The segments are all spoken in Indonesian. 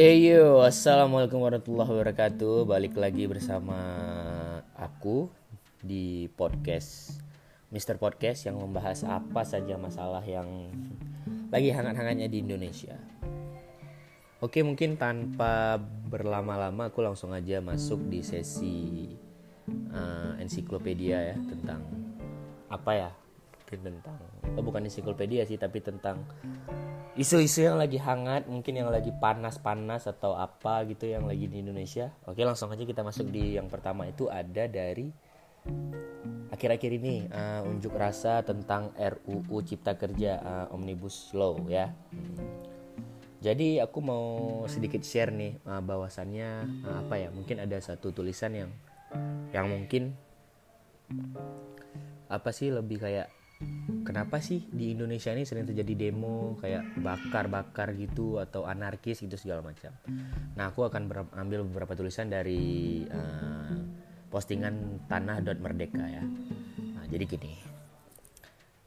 Hey yo, assalamualaikum warahmatullahi wabarakatuh. Balik lagi bersama aku di podcast Mr. Podcast yang membahas apa saja masalah yang lagi hangat-hangatnya di Indonesia. Oke, mungkin tanpa berlama-lama aku langsung aja masuk di sesi uh, ensiklopedia ya tentang apa ya? Tentang oh bukan ensiklopedia sih, tapi tentang isu-isu yang lagi hangat mungkin yang lagi panas-panas atau apa gitu yang lagi di Indonesia. Oke langsung aja kita masuk di yang pertama. Itu ada dari akhir-akhir ini uh, unjuk rasa tentang RUU Cipta Kerja uh, Omnibus Law ya. Jadi aku mau sedikit share nih uh, bahwasannya uh, apa ya mungkin ada satu tulisan yang yang mungkin apa sih lebih kayak kenapa sih di Indonesia ini sering terjadi demo kayak bakar-bakar gitu atau anarkis gitu segala macam. Nah aku akan ambil beberapa tulisan dari uh, postingan tanah merdeka ya. Nah, jadi gini.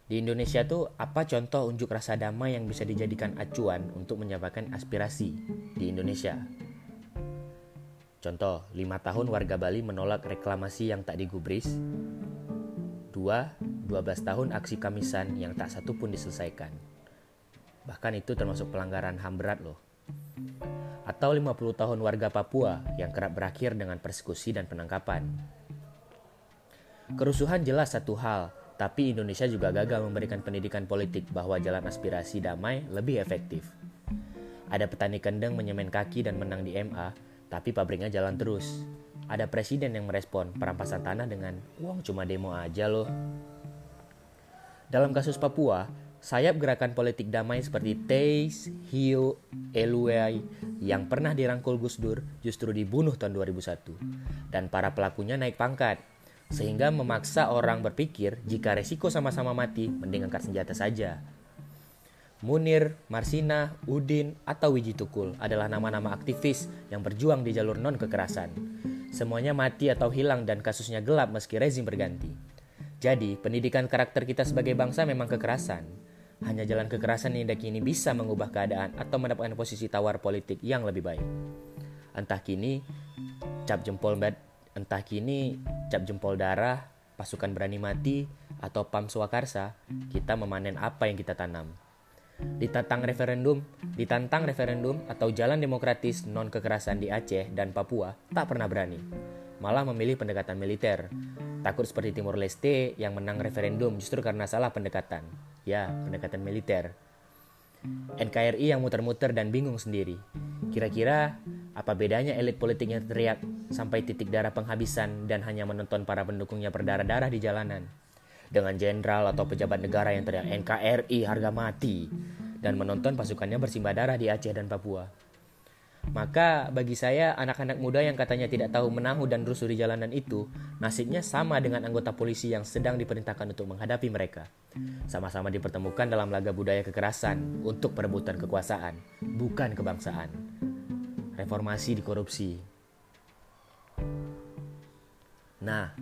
Di Indonesia tuh apa contoh unjuk rasa damai yang bisa dijadikan acuan untuk menyampaikan aspirasi di Indonesia? Contoh, lima tahun warga Bali menolak reklamasi yang tak digubris. Dua, 12 tahun aksi kamisan yang tak satu pun diselesaikan. Bahkan itu termasuk pelanggaran HAM berat loh. Atau 50 tahun warga Papua yang kerap berakhir dengan persekusi dan penangkapan. Kerusuhan jelas satu hal, tapi Indonesia juga gagal memberikan pendidikan politik bahwa jalan aspirasi damai lebih efektif. Ada petani kendeng menyemen kaki dan menang di MA, tapi pabriknya jalan terus. Ada presiden yang merespon perampasan tanah dengan uang cuma demo aja loh. Dalam kasus Papua, sayap gerakan politik damai seperti Teis, Hio, Eluai yang pernah dirangkul Gus Dur justru dibunuh tahun 2001 dan para pelakunya naik pangkat sehingga memaksa orang berpikir jika resiko sama-sama mati mending angkat senjata saja. Munir, Marsina, Udin, atau Wiji Tukul adalah nama-nama aktivis yang berjuang di jalur non kekerasan. Semuanya mati atau hilang dan kasusnya gelap meski rezim berganti. Jadi, pendidikan karakter kita sebagai bangsa memang kekerasan. Hanya jalan kekerasan yang kini bisa mengubah keadaan atau mendapatkan posisi tawar politik yang lebih baik. Entah kini cap jempol entah kini cap jempol darah, pasukan berani mati, atau PAM Swakarsa, kita memanen apa yang kita tanam. Ditantang referendum, ditantang referendum atau jalan demokratis non kekerasan di Aceh dan Papua tak pernah berani. Malah memilih pendekatan militer Takut seperti Timur Leste yang menang referendum justru karena salah pendekatan. Ya, pendekatan militer. NKRI yang muter-muter dan bingung sendiri. Kira-kira apa bedanya elit politiknya teriak sampai titik darah penghabisan dan hanya menonton para pendukungnya berdarah-darah di jalanan? Dengan jenderal atau pejabat negara yang teriak NKRI harga mati dan menonton pasukannya bersimbah darah di Aceh dan Papua. Maka bagi saya anak-anak muda yang katanya tidak tahu menahu dan rusuh di jalanan itu nasibnya sama dengan anggota polisi yang sedang diperintahkan untuk menghadapi mereka. Sama-sama dipertemukan dalam laga budaya kekerasan untuk perebutan kekuasaan, bukan kebangsaan. Reformasi di korupsi. Nah,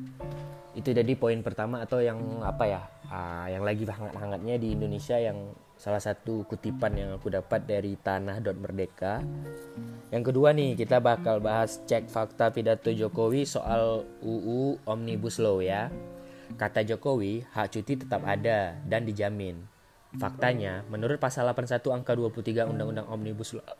itu jadi poin pertama atau yang apa ya? Uh, yang lagi hangat-hangatnya di Indonesia yang salah satu kutipan yang aku dapat dari tanah merdeka yang kedua nih kita bakal bahas cek fakta pidato Jokowi soal UU Omnibus Law ya. Kata Jokowi hak cuti tetap ada dan dijamin. Faktanya menurut pasal 81 angka 23 Undang-Undang Omnibus Law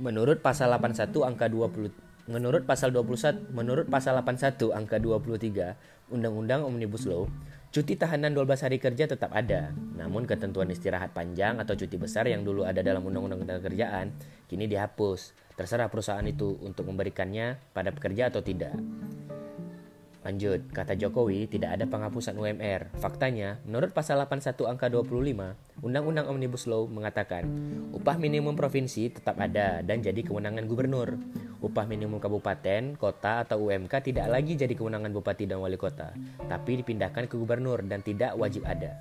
menurut pasal 81 angka 20 menurut pasal 21 menurut pasal 81 angka 23 Undang-Undang Omnibus Law Cuti tahanan 12 hari kerja tetap ada, namun ketentuan istirahat panjang atau cuti besar yang dulu ada dalam Undang-Undang Ketenagakerjaan kini dihapus. Terserah perusahaan itu untuk memberikannya pada pekerja atau tidak. Lanjut, kata Jokowi tidak ada penghapusan UMR. Faktanya, menurut pasal 81 angka 25, Undang-Undang Omnibus Law mengatakan, upah minimum provinsi tetap ada dan jadi kewenangan gubernur. Upah minimum kabupaten, kota, atau UMK tidak lagi jadi kewenangan bupati dan wali kota, tapi dipindahkan ke gubernur dan tidak wajib ada.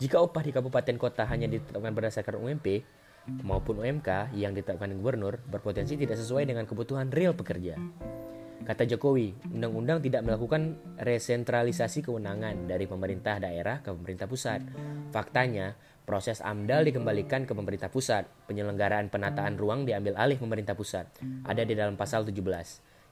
Jika upah di kabupaten kota hanya ditetapkan berdasarkan UMP maupun UMK yang ditetapkan gubernur berpotensi tidak sesuai dengan kebutuhan real pekerja. Kata Jokowi, undang-undang tidak melakukan resentralisasi kewenangan dari pemerintah daerah ke pemerintah pusat. Faktanya, Proses AMDAL dikembalikan ke pemerintah pusat. Penyelenggaraan penataan ruang diambil alih pemerintah pusat. Ada di dalam pasal 17.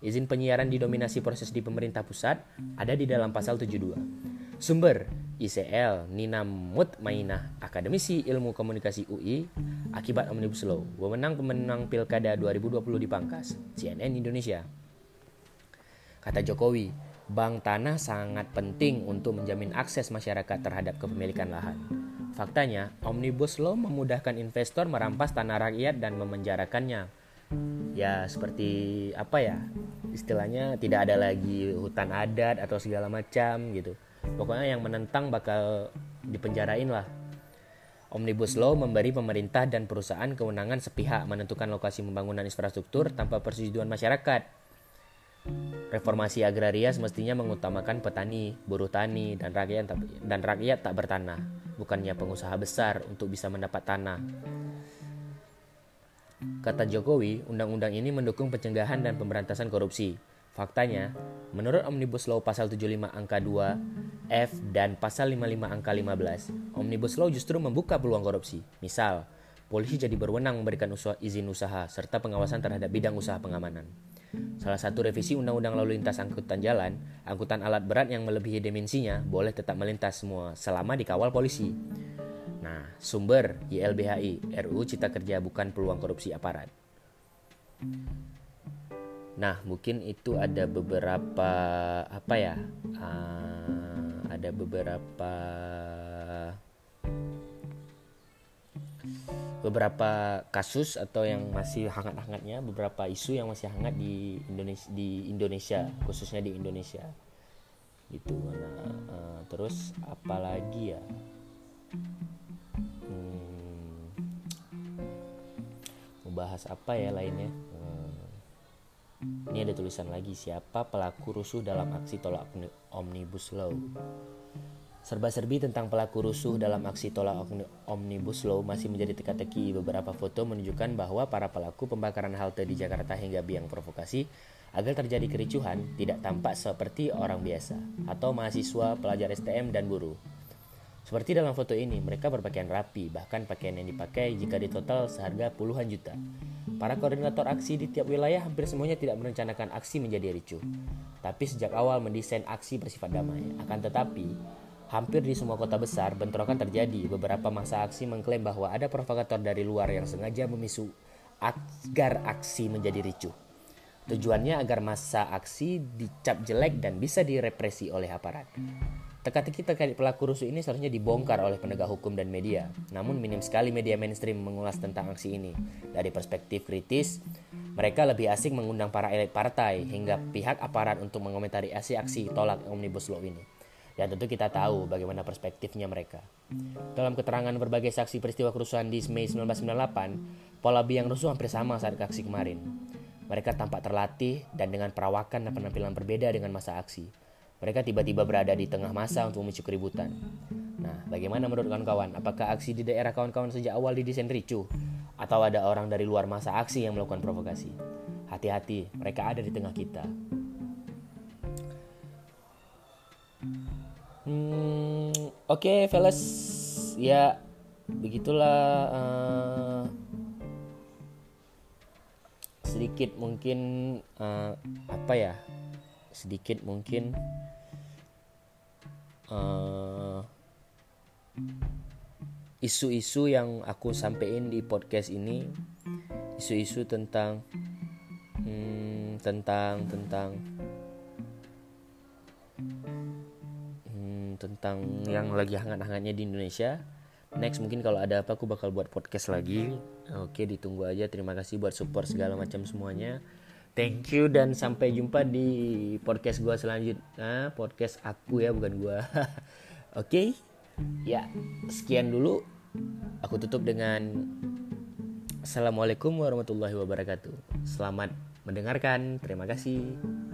Izin penyiaran didominasi proses di pemerintah pusat ada di dalam pasal 72. Sumber ICL Nina Mutmainah Akademisi Ilmu Komunikasi UI akibat Omnibus Law wewenang pemenang Pilkada 2020 dipangkas CNN Indonesia Kata Jokowi, bank tanah sangat penting untuk menjamin akses masyarakat terhadap kepemilikan lahan. Faktanya, Omnibus Law memudahkan investor merampas tanah rakyat dan memenjarakannya. Ya, seperti apa ya? Istilahnya tidak ada lagi hutan adat atau segala macam gitu. Pokoknya yang menentang bakal dipenjarain lah. Omnibus Law memberi pemerintah dan perusahaan kewenangan sepihak menentukan lokasi pembangunan infrastruktur tanpa persetujuan masyarakat. Reformasi agraria semestinya mengutamakan petani, buruh tani, dan rakyat dan rakyat tak bertanah, bukannya pengusaha besar untuk bisa mendapat tanah. Kata Jokowi, undang-undang ini mendukung pencegahan dan pemberantasan korupsi. Faktanya, menurut Omnibus Law pasal 75 angka 2 F dan pasal 55 angka 15, Omnibus Law justru membuka peluang korupsi. Misal, polisi jadi berwenang memberikan usaha, izin usaha serta pengawasan terhadap bidang usaha pengamanan. Salah satu revisi Undang-Undang Lalu Lintas Angkutan Jalan, angkutan alat berat yang melebihi dimensinya boleh tetap melintas semua selama dikawal polisi. Nah, sumber YLBHI, RUU Cipta Kerja bukan peluang korupsi aparat. Nah, mungkin itu ada beberapa apa ya? Uh, ada beberapa beberapa kasus atau yang masih hangat-hangatnya beberapa isu yang masih hangat di Indonesia di Indonesia khususnya di Indonesia. Gitu. Nah uh, terus apalagi ya? Hmm, membahas apa ya lainnya? Hmm, ini ada tulisan lagi siapa pelaku rusuh dalam aksi tolak omnibus law Serba-serbi tentang pelaku rusuh dalam aksi tolak Omnibus Law masih menjadi teka-teki. Beberapa foto menunjukkan bahwa para pelaku pembakaran halte di Jakarta hingga biang provokasi agar terjadi kericuhan tidak tampak seperti orang biasa atau mahasiswa, pelajar STM, dan buruh. Seperti dalam foto ini, mereka berpakaian rapi, bahkan pakaian yang dipakai jika ditotal seharga puluhan juta. Para koordinator aksi di tiap wilayah hampir semuanya tidak merencanakan aksi menjadi ricuh. Tapi sejak awal mendesain aksi bersifat damai. Akan tetapi, Hampir di semua kota besar, bentrokan terjadi. Beberapa masa aksi mengklaim bahwa ada provokator dari luar yang sengaja memisu agar aksi menjadi ricuh. Tujuannya agar masa aksi dicap jelek dan bisa direpresi oleh aparat. Teka-teki terkait pelaku rusuh ini seharusnya dibongkar oleh penegak hukum dan media. Namun minim sekali media mainstream mengulas tentang aksi ini. Dari perspektif kritis, mereka lebih asing mengundang para elit partai hingga pihak aparat untuk mengomentari aksi-aksi tolak Omnibus Law ini. Ya tentu kita tahu bagaimana perspektifnya mereka. Dalam keterangan berbagai saksi peristiwa kerusuhan di Mei 1998, pola biang rusuh hampir sama saat aksi kemarin. Mereka tampak terlatih dan dengan perawakan dan penampilan berbeda dengan masa aksi. Mereka tiba-tiba berada di tengah masa untuk memicu keributan. Nah, bagaimana menurut kawan-kawan? Apakah aksi di daerah kawan-kawan sejak awal didesain ricuh? Atau ada orang dari luar masa aksi yang melakukan provokasi? Hati-hati, mereka ada di tengah kita. Oke, okay, fellas, ya begitulah uh, sedikit mungkin uh, apa ya? Sedikit mungkin uh, isu-isu yang aku sampaikan di podcast ini. Isu-isu tentang hmm, tentang tentang tentang yang lagi hangat-hangatnya di Indonesia. Next mungkin kalau ada apa aku bakal buat podcast lagi. Oke, ditunggu aja. Terima kasih buat support segala macam semuanya. Thank you dan sampai jumpa di podcast gua selanjutnya. Podcast aku ya, bukan gua. Oke. Okay? Ya, sekian dulu. Aku tutup dengan Assalamualaikum warahmatullahi wabarakatuh. Selamat mendengarkan. Terima kasih.